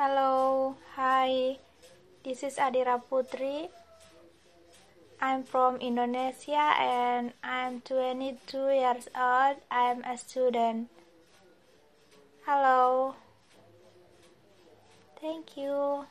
Hello, hi, this is Adira Putri. I'm from Indonesia and I'm 22 years old. I'm a student. Hello, thank you.